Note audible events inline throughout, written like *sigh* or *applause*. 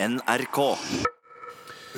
NRK.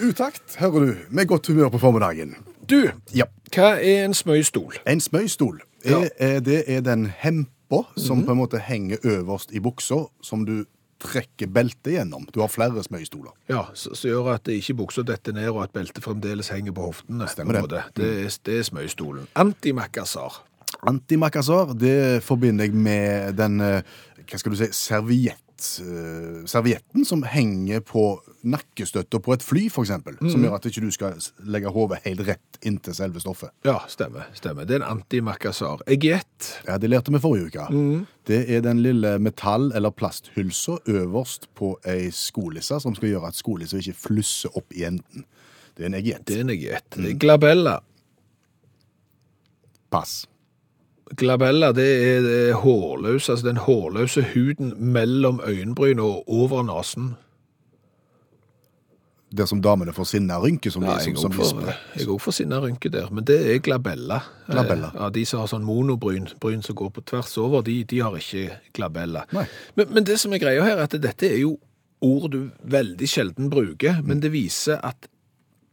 Utakt, hører du, med godt humør på formiddagen. Du, Ja. hva er en smøystol? En smøystol, Ja. Mhm. er, er, det er den hempa som på en måte henger øverst i buksa, som du trekker beltet gjennom. Du har flere smøystoler. Ja, Som gjør at det ikke buksa detter ned, og at beltet fremdeles henger på hoftene. Stemmer på en det. måte. Det, er, det er smøystolen. Antimakassar. Antimakassar, det forbinder jeg med den, eh, hva skal du si, serviett, eh, servietten som henger på nakkestøtta på et fly, eksempel. Mhm. Som gjør at ikke du skal legge hodet helt rett inntil selve stoffet. Ja, stemmer. stemmer. Det er en antimakassar. Egiett. Ja, Det lærte vi forrige uke. Mm. Det er den lille metall- eller plasthylsa øverst på ei skolisse som skal gjøre at skolissa ikke flusser opp i enden. Det er en egiett. Det er en egiett. Det er Glabella. Pass. Glabella det er det hårløse, altså den hårløse huden mellom øyenbrynene og over nesen. Det som damene får sinnarynke, som, Nei, de, som, som jeg òg får sinna rynke der, men det er glabella. Glabella. Eh, Ja, De som har sånn monobryn, bryn som går på tvers over, de, de har ikke glabella. Men, men det som er greia her, er at dette er jo ord du veldig sjelden bruker, men det viser at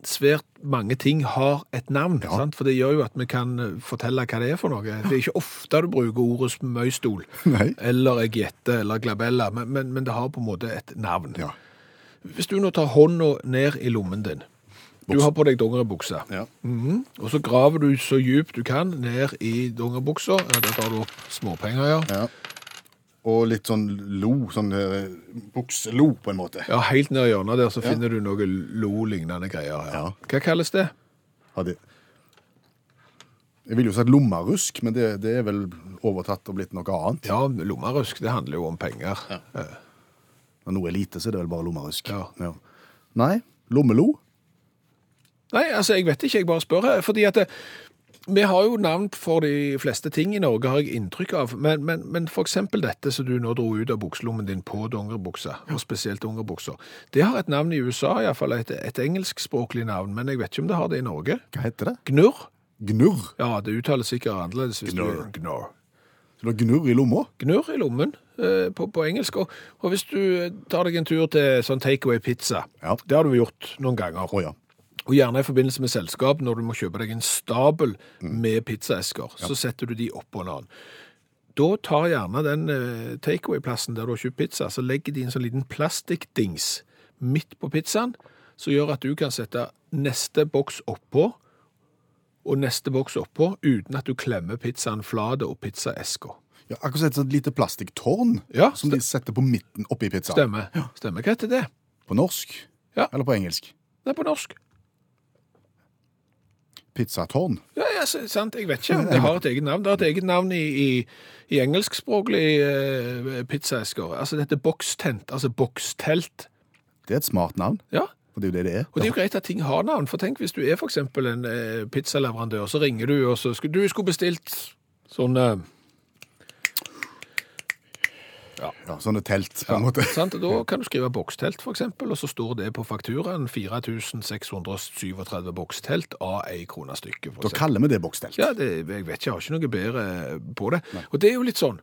svært mange ting har et navn, Ja. sant? for det gjør jo at vi kan eh, fortelle hva det er for noe. Det er ikke ofte du bruker ordet smøystol, *laughs* Nei. eller egiette, eller glabella, men, men, men det har på en måte et navn. Ja. Hvis du nå tar hånda ned i lommen din, du har på deg dongeribukse, Ja. Mhm. og så graver du så djupt du kan ned i dongeribuksa, der tar du opp småpenger, ja. Ja. Og litt sånn lo, sånn eh, bukselo, på en måte. Ja, helt ned i hjørnet der så Ja. finner du noe lo-lignende greier. Ja. Ja. Hva kalles det? Ja, det. Jeg ville jo sagt lommarusk, men det, det er vel overtatt og blitt noe annet. Ja, lommerusk, det handler jo om penger. Eh, Når noe er lite, så er det vel bare lommarusk. Ja. Nei, lommelo. Nei, altså, jeg vet ikke, jeg bare spør her, fordi at det, vi har jo navn for de fleste ting i Norge, har jeg inntrykk av, men, men, men for eksempel dette som du nå dro ut av bukselommen din på dongeribuksa, og spesielt dongeribuksa, det har et navn i USA, i hvert fall et, et engelskspråklig navn, men jeg vet ikke om det har det i Norge. Hva heter det? Gnurr? Gnurr. Ja, det uttales sikkert annerledes hvis Gnurr. du... Gnurr. Så du har gnurr i lomma? Gnurr i lommen eh, på, på engelsk, og, og hvis du tar deg en tur til sånn takeaway pizza, Ja. det har du gjort noen ganger. Oh, ja. Og gjerne i forbindelse med selskap, når du må kjøpe deg en stabel med pizzaesker, så setter du de oppå annen. Da tar gjerne den eh, takeaway-plassen der du har kjøpt pizza, så legger de en sånn liten plastikkdings midt på pizzaen, som gjør at du kan sette neste boks oppå, og neste boks oppå, uten at du klemmer pizzaen flat og pizzaesker. ja akkurat som et lite plastikktårn Ja, som de setter på midten oppi pizzaen. Stemmer. Stemmer. Hva heter det? På norsk? Ja. Eller på engelsk? Det er på norsk. Pizzatårn? Ja, ja, sant, jeg vet ikke om det har et eget navn. Det har et eget navn i, i, i engelskspråklig uh, pizzaesker. Altså det heter bokstent, altså bokstelt. Det er et smart navn, Ja, for det er jo det det er. og det er jo greit at ting har navn. For tenk hvis du er eksempel en uh, pizzaleverandør, så ringer du, og så skulle du skulle bestilt sånn eh, Ja, sånne telt, på en ja, måte. sant? Da kan du skrive bokstelt, eksempel, og så står det på fakturaen 4637 bokstelt av ei krone stykket. Da kaller vi det bokstelt. Ja, det, jeg vet ikke, jeg har ikke noe bedre på det. Og det er jo litt sånn,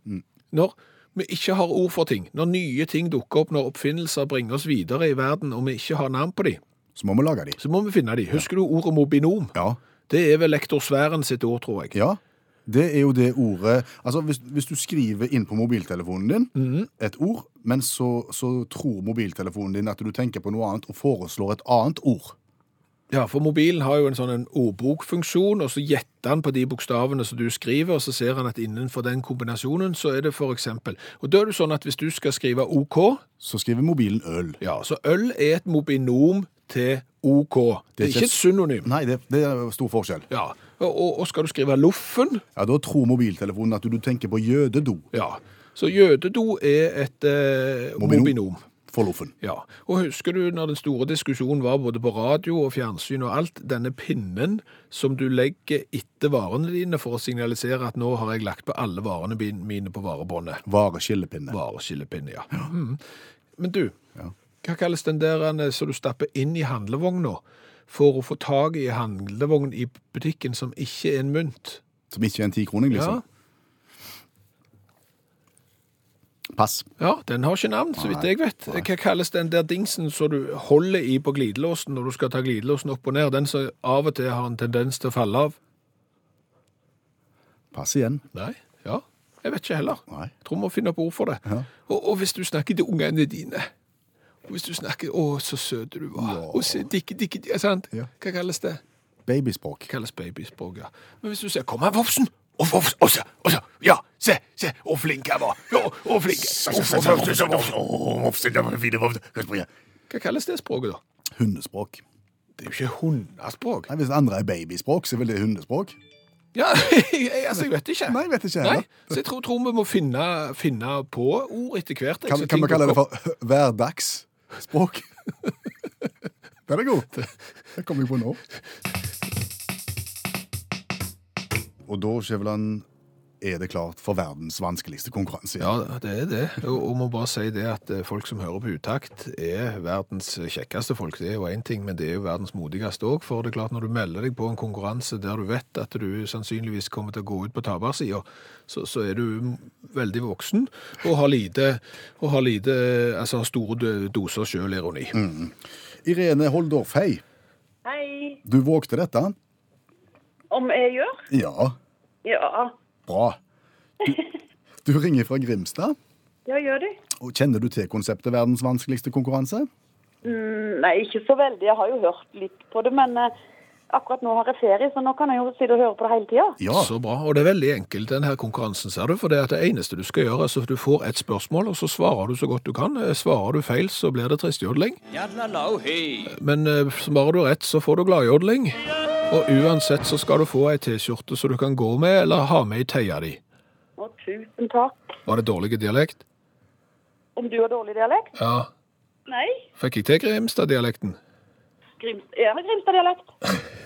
når vi ikke har ord for ting, når nye ting dukker opp, når oppfinnelser bringer oss videre i verden, og vi ikke har navn på dem, Så må vi lage dem. så må vi finne dem. Husker du ordet mobinom? Ja. Det er vel lektor Sværen sitt ord, tror jeg. Ja, det er jo det ordet Altså, hvis, hvis du skriver inn på mobiltelefonen din mm. et ord, men så, så tror mobiltelefonen din at du tenker på noe annet og foreslår et annet ord. Ja, for mobilen har jo en sånn en ordbokfunksjon, og så gjetter han på de bokstavene som du skriver, og så ser han at innenfor den kombinasjonen så er det for eksempel. Og da er det sånn at hvis du skal skrive OK, Så skriver mobilen øl. ja, så øl er et mobinom til OK. Det er ikke et synonym. Nei, det, det er stor forskjell. Ja, og, og, skal du skrive loffen? Ja, Da tror mobiltelefonen at du, du tenker på jødedo Ja, så jødedo er et eh, Mobinom. mobinom. for loffen. Ja, og husker du når den store diskusjonen var både på radio og fjernsyn og alt, denne pinnen som du legger etter varene dine for å signalisere at nå har jeg lagt på alle varene mine på varebåndet. Vareskillepinne. Vareskillepinne, ja. Mhm. Men du, Ja. hva kalles den der eh, som du stapper inn i handlevogna for å få tag i handlevogn i butikken som ikke er en mynt? Som ikke er en tikroning, liksom. Pass. Ja, den har ikke navn, så vidt jeg vet. Hva kalles den der dingsen som du holder i på glidelåsen når du skal ta glidelåsen opp og ned? Den som av og til har en tendens til å falle av? Pass igjen. Nei, ja, jeg vet ikke heller. Nei. Jeg tror vi må finne opp ord for det. Ja. Og, og hvis du snakker til ungene dine, hvis du snakker, å, så søt du var, Ja. og så dikke, dikke, dikke, sant? Ja. Hva kalles det? Babyspråk. Det kalles babyspråk, ja. Men hvis du sier, kom her, Vofsen! Og Vofsen, og så, og så, ja, se, se, og flink jeg var, ja, og flink. Hva kalles det språket da? Hundespråk. Det er jo ikke hundespråk. Nei, Hvis andre er babyspråk, så er vel det hundespråk? Ja, altså, jeg vet ikke. Nei, jeg vet ikke Nei, så jeg tror, tror vi må finne, finne på ord etter hvert. Kan, kan vi kalle det for for hverdagsspråk? *laughs* Den er god. Det kom jeg på nå. Og da, Skjæveland, er det klart for verdens vanskeligste konkurranse. Ja, det er det. Og, må bare si det at eh, folk som hører på utakt er verdens kjekkeste folk. Det er jo én ting, men det er jo verdens modigste òg. For det er klart, når du melder deg på en konkurranse der du vet at du sannsynligvis kommer til å gå ut på tapersida, så, så er du veldig voksen og har lite, og har lite altså har store doser sjølironi. Irene Holdorf, hei. Hei. Du vågte dette? Om jeg gjør? Ja, Ja. Bra. Du, du ringer fra Grimstad. Ja, gjør det. Og Kjenner du til konseptet verdens vanskeligste konkurranse? Mm, nei, ikke så veldig. Jeg har jo hørt litt på det, men eh, akkurat nå har jeg ferie, så nå kan jeg jo sitte og høre på det hele tida. Ja. Så bra. Og det er veldig enkelt, denne konkurransen, ser du. For det er at det eneste du skal gjøre, er at du får et spørsmål, og så svarer du så godt du kan. Eh, Svarer du feil, så blir det tristjodling. Men eh, svarer du rett, så får du gladjodling. Og uansett så skal du få ei T-skjorte så du kan gå med, eller ha med i teia di. Å, tusen takk. Var det dårlig dialekt? Om du har dårlig dialekt? Ja. Nei. Fikk jeg til Grimstad-dialekten? Grimst er det Grimstad-dialekt?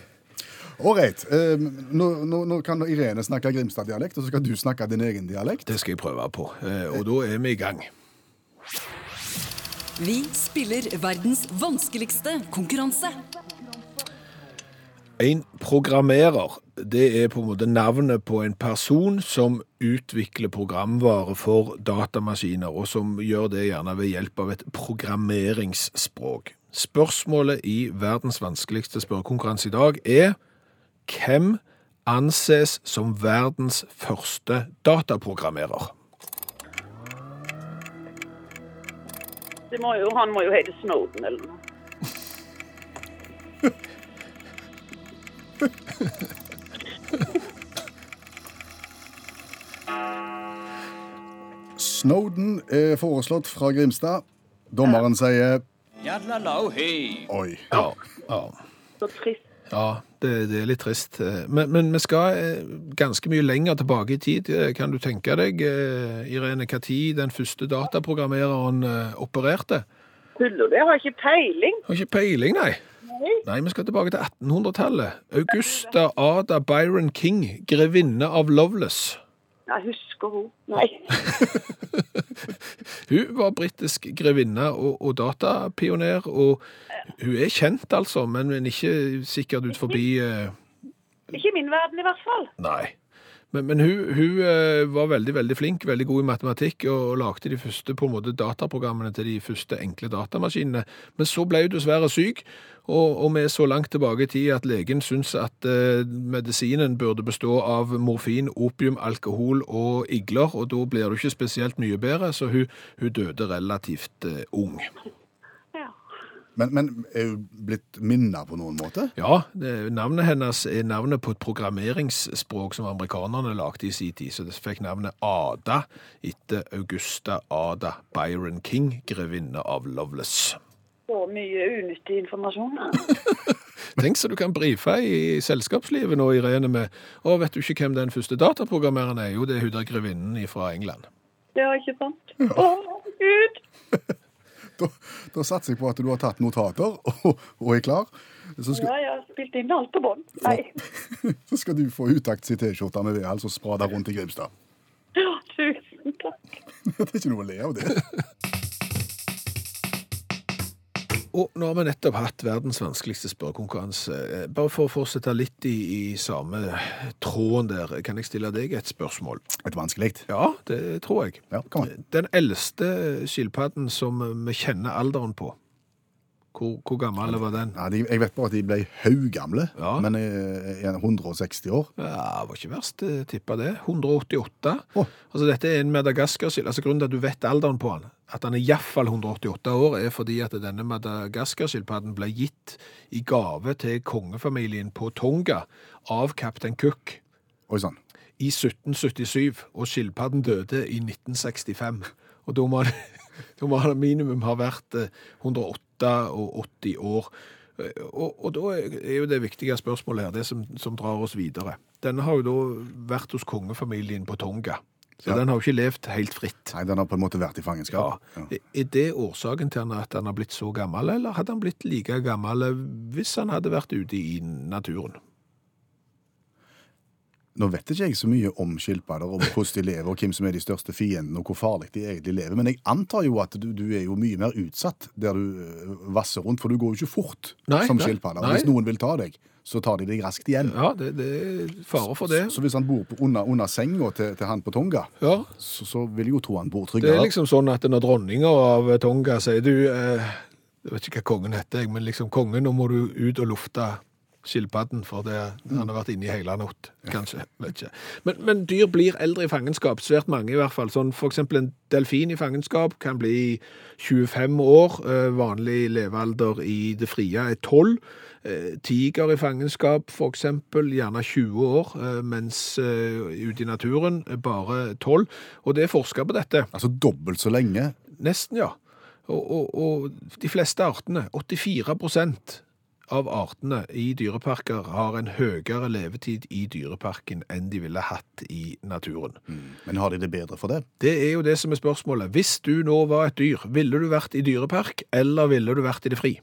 *laughs* Ålreit. Eh, nå, nå, nå kan Irene snakke Grimstad-dialekt, og så skal du snakke din egen dialekt. Det skal jeg prøve på. Eh, Og da er vi i gang. Vi spiller verdens vanskeligste konkurranse. En programmerer, det er på en måte navnet på en person som utvikler programvare for datamaskiner, og som gjør det gjerne ved hjelp av et programmeringsspråk. Spørsmålet i verdens vanskeligste spørrekonkurranse i dag er hvem anses som verdens første dataprogrammerer? Det må jo, han må jo hete Snowden eller noe. *laughs* Snowden er foreslått fra Grimstad. Dommeren sier Oi. Ja, ja. Så trist. Ja, det, det er litt trist. Men, men vi skal eh, ganske mye lenger tilbake i tid. Eh, Kan du tenke deg, eh, Irene, tid den første dataprogrammereren opererte? Tuller du? Jeg har ikke peiling. Har ikke peiling, nei. Nei. Vi skal tilbake til 1800-tallet. Augusta Ada Byron King, grevinne av Loveless. Jeg husker hun. Nei. *laughs* Hun var britisk grevinne og, og datapioner, og hun er kjent altså, men, men ikke sikkert ut forbi eh, Ikke i min verden i hvert fall. Nei. Men, men hun, hun eh, var veldig veldig flink, veldig god i matematikk, og, lagde de første på en måte dataprogrammene til de første enkle datamaskinene. Men så ble hun dessverre syk, og, og vi er så langt tilbake i tid at legen syns at eh, medisinen burde bestå av morfin, opium, alkohol og igler, og da blir du ikke spesielt mye bedre, så hun, hun døde relativt eh, ung. Ja. Men, men er hun blitt minna på noen måte? Ja, det, navnet hennes er navnet på et programmeringsspråk som amerikanerne lagde i sin tid, så det fikk navnet Ada etter Augusta Ada Byron King, grevinne av Loveless. Så mye unyttig informasjon. *laughs* Tenk så du kan brife i selskapslivet nå, Irene, med Å, vet du ikke hvem den første dataprogrammereren er? Jo, det er hun der grevinnen fra England. Det var ikke sant. Å, Gud! Da, da satser jeg på at du har tatt notater og, og er klar. Skal, Ja, jeg har spilt inn alt på bånd. Nei. *laughs* så skal du få utakt sin T-skjorte med V-hals og sprade rundt i Grimstad. Ja, tusen takk. *laughs* Det er ikke noe å le av det. Og nå har vi nettopp hatt verdens vanskeligste spørrekonkurranse. Eh, Bare for å fortsette litt i, i samme tråden der, kan jeg stille deg et spørsmål? Et vanskelig. Ja, det tror jeg. Ja. Den eldste skilpadden som vi kjenner alderen på, hvor, hvor gammel var den? Ja, de, jeg vet bare at de ble haugamle. Ja. Men eh, 160 år. Ja, det var ikke verst, eh, tippa det. 188. Oh. Altså, Dette er en madagaskar-sild. Altså, grunnen til at du vet alderen på han, at han er iallfall 188 år, er fordi at denne madagaskarskilpadden ble gitt i gave til kongefamilien på Tonga av kaptein Cook. Oi sann. I 1777, og skilpadden døde i 1965. Og da må det, *laughs* da må det minimum ha vært eh, 188 og 80 år. Og, og, da er jo det viktige spørsmålet her, det som, som drar oss videre. Denne har jo da vært hos kongefamilien på Tonga. Så ja. den har jo ikke levd helt fritt. Nei, Den har på en måte vært i fangenskap. Ja. Ja. Er det årsaken til at han har blitt så gammel, eller hadde han blitt like gammel hvis han hadde vært ute i naturen? Nå vet ikke jeg så mye om skilpadder, og hvordan de lever, og hvem som er de største fiendene, og hvor farlig de egentlig lever. Men jeg antar jo at du, du er jo mye mer utsatt der du eh, vasser rundt, for du går jo ikke fort Nei, som nei, skilpadde. Og nei. Hvis noen vil ta deg, så tar de deg raskt igjen. Ja, det, det er fare for det. Så hvis han bor på, under, under senga til, til han på Tonga, Ja, så, så vil jeg jo tro han bor tryggere. Det er liksom sånn at når dronninga av Tonga sier du eh, Jeg vet ikke hva kongen heter, men liksom kongen, nå må du ut og lufte skilpadden, for det, han har vært inne i hele natt, kanskje. vet ikke. Men, men dyr blir eldre i fangenskap, svært mange i hvert fall. Sånn for eksempel en delfin i fangenskap kan bli 25 år, eh, vanlig levealder i det frie er 12. Eh, Tiger i fangenskap, for eksempel, gjerne 20 år, eh, mens ute i naturen bare 12. Og det er forska på dette. Altså dobbelt så lenge. Nesten, ja. Og, og, og de fleste artene, 84 av artene i dyreparker har en høyere levetid i dyreparken enn de ville hatt i naturen. Men har de det bedre for det? Det er jo det som er spørsmålet. Hvis du nå var et dyr, ville du vært i dyrepark, eller ville du vært i det fri?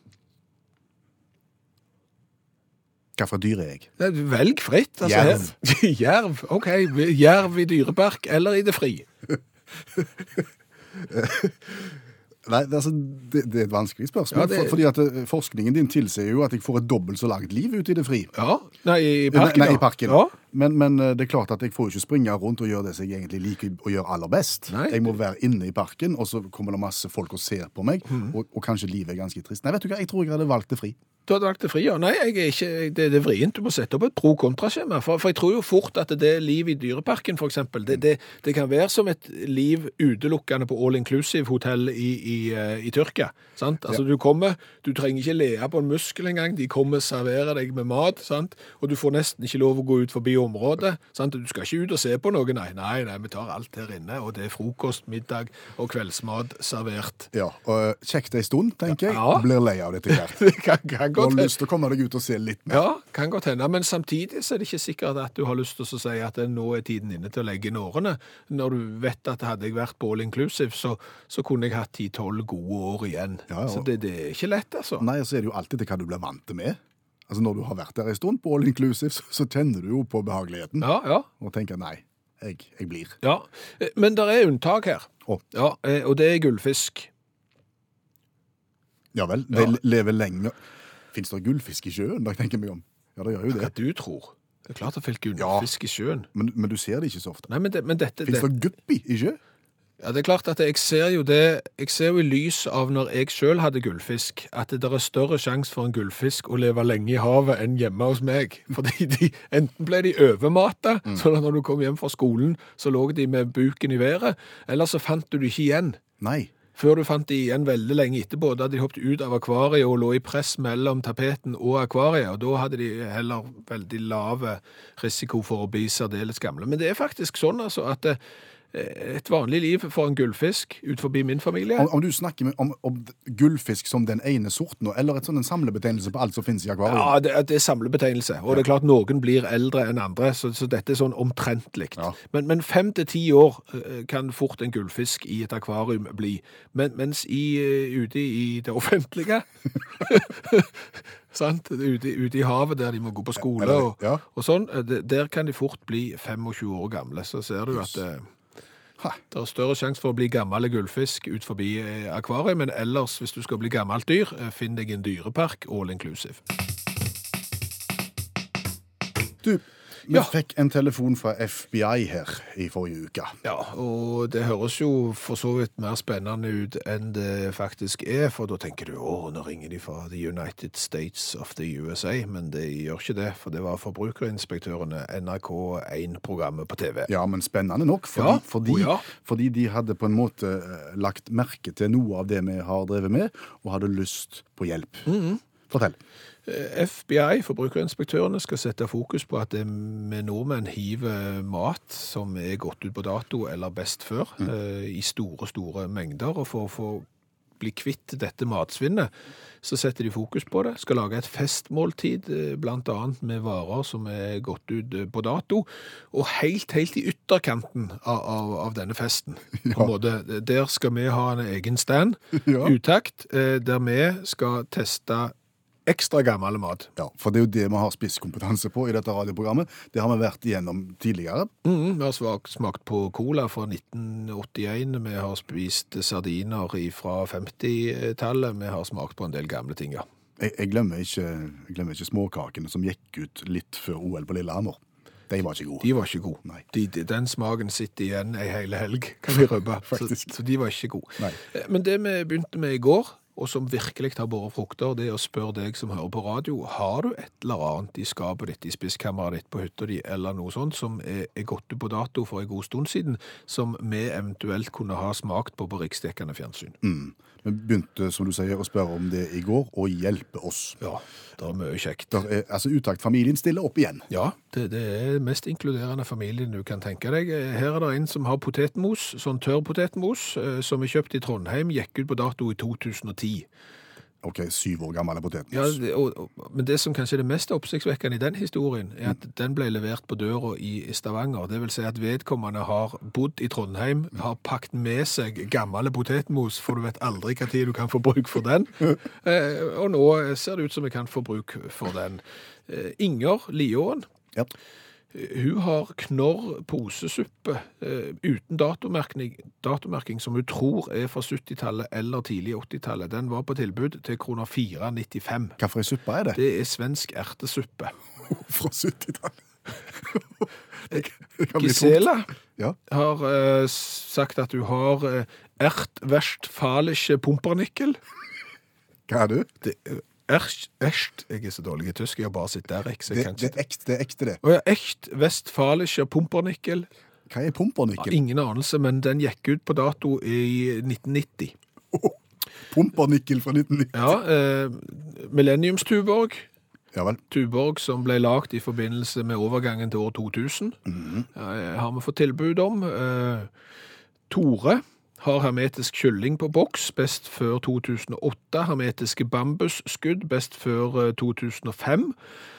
Hvilket dyr er jeg? Velg fritt. Altså, Jerv. *laughs* jerv. OK. Jerv i dyrepark eller i det fri? *laughs* Nei, det, altså, det, det er et vanskelig spørsmål. Ja, det- for, fordi at eh, Forskningen din tilsier jo at jeg får et dobbelt så langt liv ute i det fri. Ja. Nei, i parken. Nei, nei i parken. Ja. Men, men eh, det er klart at jeg får ikke springe rundt og gjøre det som jeg egentlig liker å gjøre aller best. Nei. Jeg må være inne i parken, og så kommer det masse folk og ser på meg, Mm. og, og kanskje livet er ganske trist. Nei, vet du hva, jeg tror jeg hadde valgt det fri. Du hadde valgt det fri, ja. Nei, ikke, det, det er vrient. Du må sette opp et pro-kontra-skjema. For, for jeg tror jo fort at det liv i dyreparken, eksempel, det, det, det kan være som et liv utelukkende på all-inclusive-hotell i, i, eh, i Tyrkia. Sant? Altså, du kommer, du trenger ikke lea på en muskel engang. De kommer og serverer deg med mat, sant? og du får nesten ikke lov å gå ut forbi området. Sant? Du skal ikke ut og se på noe, nei. Nei, nei, vi tar alt her inne, og det er frokost, middag og kveldsmat servert. Ja, og eh, Kjekt ei stund, tenker jeg. Ja. Blir lei av det her hvert. *laughs* Det kan, kan Du har godt hende. lyst til å komme deg ut og se litt mer. Ja, kan godt hende, men samtidig så er det ikke sikkert at du har lyst til å si at nå er tiden inne til å legge inn årene. Når du vet at hadde jeg vært på all inclusive, så, så kunne jeg hatt 10-12 gode år igjen. Ja, ja. Så det, det er ikke lett, altså. Nei, så er det jo alltid til hva du blir vant til med. Altså Når du har vært der en stund på all inclusive, så, så kjenner du jo på behageligheten. Ja, ja, Og tenker nei, jeg, jeg blir. ja. Eh, Men det er unntak her. Å. Ja, eh, og det er gullfisk. Ja vel, de Ja. lever lenger. Fins det gullfisk i sjøen? Da tenker jeg meg om. Ja, det gjør jo Hva det. du tror. Det er klart det er gullfisk i sjøen. Men, men du ser det ikke så ofte. Nei, men, det, men dette... Fins det- det guppi i sjø? Ja, det er klart at jeg ser jo det, jeg ser jo i lys av når jeg selv hadde gullfisk, at det er større sjanse for en gullfisk å leve lenge i havet enn hjemme hos meg. Fordi de, enten ble de overmata, sånn at når du kom hjem fra skolen, så lå de med buken i været, eller så fant du de ikke igjen. Nei. Før du fant de igjen veldig lenge etterpå, da hadde de hoppet ut av akvariet og lå i press mellom tapeten og akvariet, og da hadde de heller veldig lave risiko for å bli særdeles gamle. Men det er faktisk sånn altså at eh, et vanlig liv for en gullfisk ut forbi min familie Om, om du snakker om, om gullfisk som den ene sorten, eller et sånn en samlebetegnelse på alt som finnes i akvariet? Ja, det, det er samlebetegnelse. Og det er klart noen blir eldre enn andre, så, så dette er sånn omtrentlig. Ja. Men, men fem til ti år eh, kan fort en gullfisk i et akvarium bli. Men, mens i, eh, ute i det offentlige *laughs* Sant? Ute, ute i havet der de må gå på skole og, ja. og sånn, eh, der kan de fort bli 25 år gamle. Så ser du at eh. Det er større sjanse for å bli gammel gullfisk ut forbi eh, akvariet, men ellers, hvis du skal bli gammelt dyr, eh, finn deg en dyrepark all inclusive. Du, vi Ja. fikk en telefon fra FBI her i forrige uke. Ja, og det høres jo for så vidt mer spennende ut enn det faktisk er, for da tenker du, å, nå ringer de fra The United States of the USA, men de gjør ikke det, for det var forbrukerinspektørene NRK1-programmet på TV. Ja, men spennende nok, fordi, Ja, fordi, oh, ja. fordi de hadde på en måte eh, lagt merke til noe av det vi har drevet med, og hadde lyst på hjelp. Mm-hmm. Fortell. Eh, FBI, forbrukerinspektørene, skal sette fokus på at det vi nordmenn hiver mat som er gått ut på dato eller best før, mm. i store, store mengder. Og for å få bli kvitt dette matsvinnet, så setter de fokus på det. Skal lage et festmåltid, bl.a. med varer som er gått ut eh, på dato. Og helt, helt i ytterkanten av, av, av denne festen, en måte, der skal vi ha en egen stand, *laughs* Ja. utakt, eh, der vi skal teste ekstra gammel mat. Ja, for det er jo det vi har spisskompetanse på i dette radioprogrammet. Det har vi vært igjennom tidligere. Mm, vi har svak- smakt på cola fra 1981, vi har spist sardiner fra 50-tallet, vi har smakt på en del gamle ting, ja. Jeg, jeg, glemmer ikke, jeg glemmer ikke småkakene som gikk ut litt før OL på Lillehammer. De var ikke gode. De var ikke gode. De, de, den smaken sitter igjen ei hele helg, kan vi røpe. *laughs* så, så de var ikke gode. Nei. Eh, Men det vi begynte med i går, og som virkelig har båret frukter, det er å spørre deg som hører på radio, har du et eller annet i skapet ditt, i spiskammeret ditt, på hytta di, eller noe sånt, som er, er gått ut på dato for en god stund siden, som vi eventuelt kunne ha smakt på på riksdekkende fjernsyn? Mm. Vi begynte, som du sier, å spørre om det i går, og hjelpe oss. Ja, det er mye kjekt. Der er, altså Utaktfamilien stiller opp igjen. Ja, det, det er mest inkluderende familien du kan tenke deg. Her er det en som har potetmos, sånn tørr potetmos, eh, som er kjøpt i Trondheim, gikk ut på dato i 2010. Ok, syv år gammel potetmos. Ja, det, og, og, men det som kanskje er det mest oppsiktsvekkende i den historien, er at den ble levert på døra i Stavanger. Det vil si at vedkommende har bodd i Trondheim, har pakket med seg gammel potetmos, for du vet aldri hva tid du kan få bruk for den. *laughs* Eh, og nå ser det ut som vi kan få bruk for den. Eh, Inger Liåen, Ja. Hun har knorr posesuppe eh, uten datomerking, datomerking som hun tror er fra 70-tallet eller tidlig 80-tallet. Den var på tilbud til kroner 4,95. Hva ei suppe er det? Det er svensk ertesuppe. *laughs* Fra 70-tallet. *laughs* Det kan- det kan bli tungt. Gisela Ja. har uh, sagt at hun har eh, ertwestfalische pumpernickel. Hva er det? Det, eh, erst, erst, jeg er så dårlig i tysk, jeg har bare sett der, så jeg Det, det er ekte, det er ekte, det. Å ja, echt Westfalischer pumpernickel. Hva er pumpernickel? Ingen anelse, men den gikk ut på dato i 1990. Pumpernickel fra 1990. Ja, eh, Millenniumstuborg, Ja vel. Tuborg som ble lagt i forbindelse med overgangen til år 2000, eh, har vi fått tilbud om. Eh, Tore har hermetisk kylling på boks, best før 2008. Hermetiske bambusskudd, best før eh, 2005.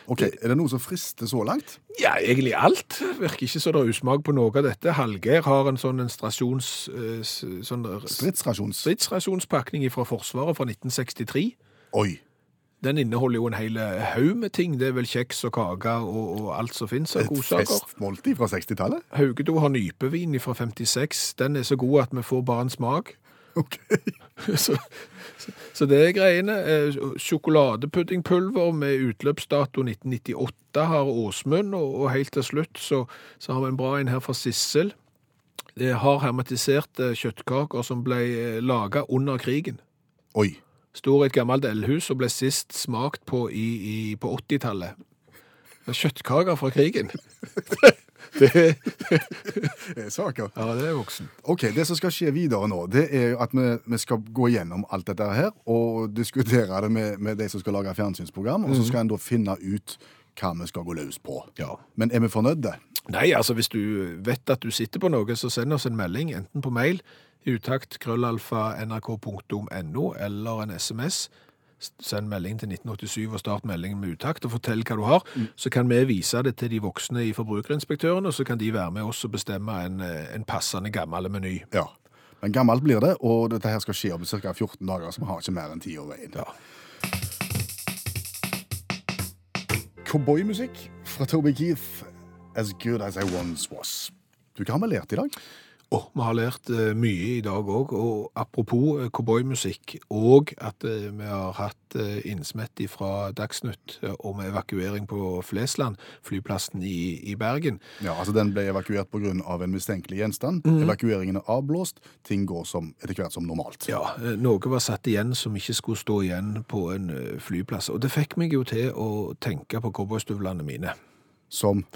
Ok, Er det noe som frister så langt? Ja, egentlig alt. Virker ikke så det er usmak på noe av dette. Hallgeir har en sånn en strasjons... eh, Sånn Stridsrasjons... stridsrasjonspakning fra Forsvaret fra 1963. Oi. Den inneholder jo en hel haug med ting. Det er vel kjeks og kaker og, og alt som finnes av Et festmåltid fra 60-tallet? Haugedo har nypevin fra 56. Den er så god at vi får bare en smak. Ok. *laughs* så, så, så det er greiene. Eh, Sjokoladepuddingpulver med utløpsdato 1998 har Åsmund, og, og helt til slutt så, så har vi en bra en her fra Sissel. Det har hermetiserte kjøttkaker som ble eh, laga under krigen. Oi. Står i et gammelt eldhus og ble sist smakt på i, i, på 80-tallet. Kjøttkaker fra krigen. *laughs* det, *laughs* Det er saker. ja, det er voksen. Ok, Det som skal skje videre nå, det er jo at vi, vi skal gå gjennom alt dette her og diskutere det med, med de som skal lage fjernsynsprogram, og så skal en da finne ut hva vi skal gå løs på. Ja. Men er vi fornøyde? Nei, altså hvis du vet at du sitter på noe, så send oss en melding, enten på mail, utakt krøllalfa nrk.no, eller en sms. Send melding til 1987 og start meldingen med utakt, og fortell hva du har. Så kan vi vise det til de voksne i Forbrukerinspektøren, og så kan de være med oss og bestemme en, en passende gammel meny. Ja. Men gammelt blir det, og dette her skal skje om ca. 14 dager, så vi har ikke mer enn ti år veien. Ja. Cowboymusikk fra Toby Keith, As Good As I Once Was. Du, hva har vi lært i dag? Åh, vi har lært eh, mye i dag òg. Og apropos eh, cowboymusikk, og at eh, vi har hatt innsmett fra Dagsnytt om evakuering på Flesland, flyplassen i, i Bergen. Ja, altså Den ble evakuert pga. en mistenkelig gjenstand. Mm. Evakueringen er avblåst. Ting går som, etter hvert som normalt. Ja, noe var satt igjen som ikke skulle stå igjen på en flyplass. Og det fikk meg jo til å tenke på cowboystøvlene mine. Som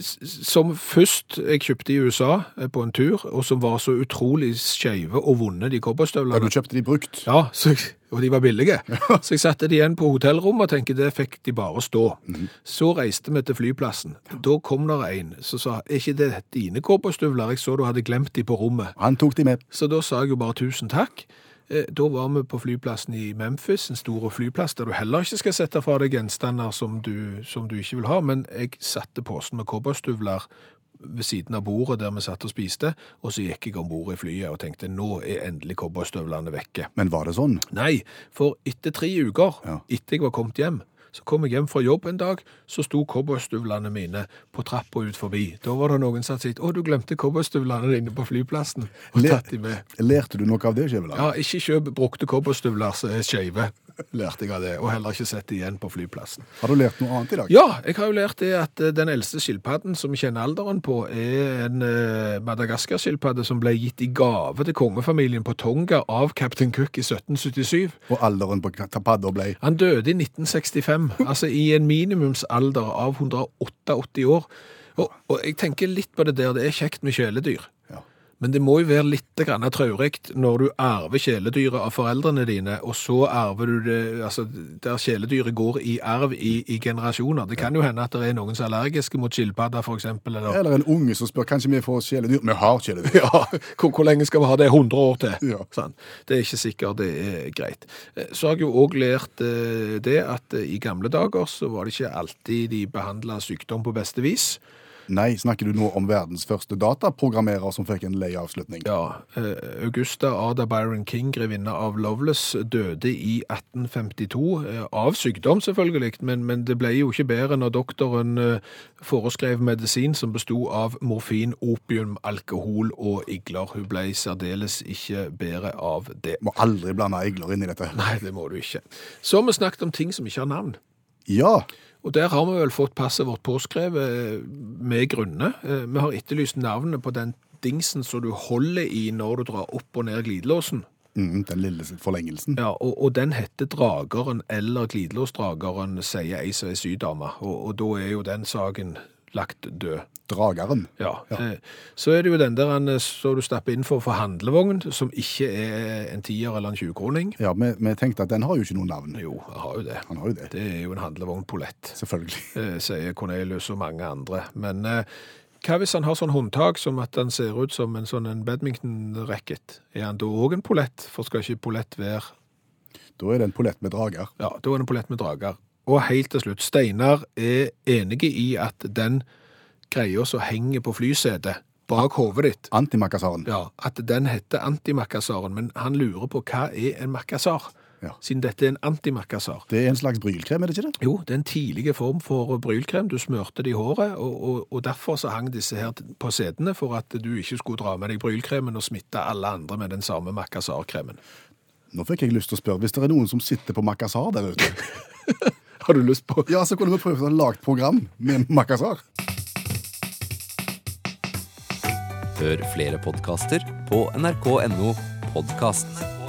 Som først jeg kjøpte i USA eh, på en tur, og som var så utrolig skeive og vonde, de Ja, du kjøpte de brukt. Ja, så og de var billige. *laughs* Så jeg satte de igjen på hotellrommet og tenkte det fikk de bare stå. Så reiste vi til flyplassen. Da kom der en som sa, er ikke det dine cowboystøvler? Jeg så du hadde glemt de på rommet. Han tok de med. Så da sa jeg jo bare tusen takk. Eh, Da var vi på flyplassen i Memphis, en stor flyplass der du heller ikke skal sette fra deg gjenstander som du, som du ikke vil ha, men jeg satte posen med cowboystøvler ved siden av bordet der vi satt og spiste, og så gikk jeg om bord i flyet og tenkte nå er endelig cowboystøvlene vekke. Men var det sånn? Nei, for etter tre uker, Ja. etter jeg var kommet hjem, så kom jeg hjem fra jobb en dag, så sto cowboystøvlene mine på trappa ut forbi. Da var det noen som hadde sagt, å, du glemte cowboystøvlene dine på flyplassen, og tatt de med. Lærte du noe av det, Skjæveland? Ja, ikke kjøp brukte cowboystøvler som er skeive, lærte jeg av det, og heller ikke sett det igjen på flyplassen. Har du lært noe annet i dag? Ja, jeg har jo lært det at eh, den eldste skilpadden som vi kjenner alderen på, er en eh, Madagaskar-skilpadde som ble gitt i gave til kongefamilien på Tonga av Captain Cook i 1777. Og alderen på padda ble Han døde i 1965, *laughs* altså i en minimumsalder av 188 år. Og, og jeg tenker litt på det der, det er kjekt med kjæledyr. Men det må jo være litt traurig når du arver kjæledyret av foreldrene dine, og så arver du det, altså der kjæledyret går i arv i, i generasjoner. Det kan jo hende at det er noen som er allergiske mot skilpadder, eksempel, eller... Eller en unge som spør kanskje vi får kjæledyr. Vi har kjæledyr. Ja, hvor, hvor lenge skal vi ha det? 100 år til? Ja. Sånn. Det er ikke sikkert det er greit. Eh, Så har jeg jo òg lært eh, det at eh, i gamle dager så var det ikke alltid de behandla sykdom på beste vis. Nei, snakker du nå om verdens første dataprogrammerer som fikk en lei avslutning? Ja, eh, Augusta Ada Byron King, grevinne av Loveless, døde i 1852 eh, av sykdom selvfølgelig, men, men det ble jo ikke bedre når doktoren eh, foreskrev medisin som besto av morfin, opium, alkohol og igler. Hun ble særdeles ikke bedre av det. Må aldri blande igler inn i dette. Nei, det må du ikke. Så har vi snakket om ting som ikke har navn. Ja, Og der har vi vel fått passet vårt påskrevet eh, med grunne. Eh, Vi har etterlyst navnet på den dingsen som du holder i når du drar opp og ned glidelåsen. mm, den lille forlengelsen. Ja, og, og den heter Drageren eller Glidelåsdrageren, sier ei som er sydame. Og, og da er jo den saken lagt død. Drageren. Ja. ja. Så er det jo den der han, som så du stapper inn for å få handlevogn, som ikke er en tier eller en 20-kroning. Ja, vi, vi tenkte at den har jo ikke noe navn. Jo, han har jo det. Han har jo det, Det er jo en handlevogn polett. selvfølgelig. *laughs* eh, sier Cornelius og mange andre. Men eh, hva hvis han har sånn håndtak som at han ser ut som en sånn badminton-racket? Er han da òg en pollett? For skal ikke pollett være Da er det en pollett med drager. Ja, da er det en pollett med drager. Og helt til slutt, Steinar er enige i at den greia som henger på flysetet bak hodet ditt, Antimakassaren. ja, at den heter antimakassaren, men han lurer på hva er en makassar? Ja. Siden dette er en antimakassar. Det er en slags brylkrem, er det ikke det? Jo, det er en tidlig form for brylkrem. Du smørte det i håret, og, og, og derfor så hang disse her på setene for at du ikke skulle dra med deg brylkremen og smitte alle andre med den samme makassarkremen. Nå fikk jeg lyst til å spørre, hvis det er noen som sitter på makassar der ute, *laughs* Har du lyst på? ja, så kunne vi prøvd å lage et program med makkasar. Hør flere podkaster på nrk.no podkast.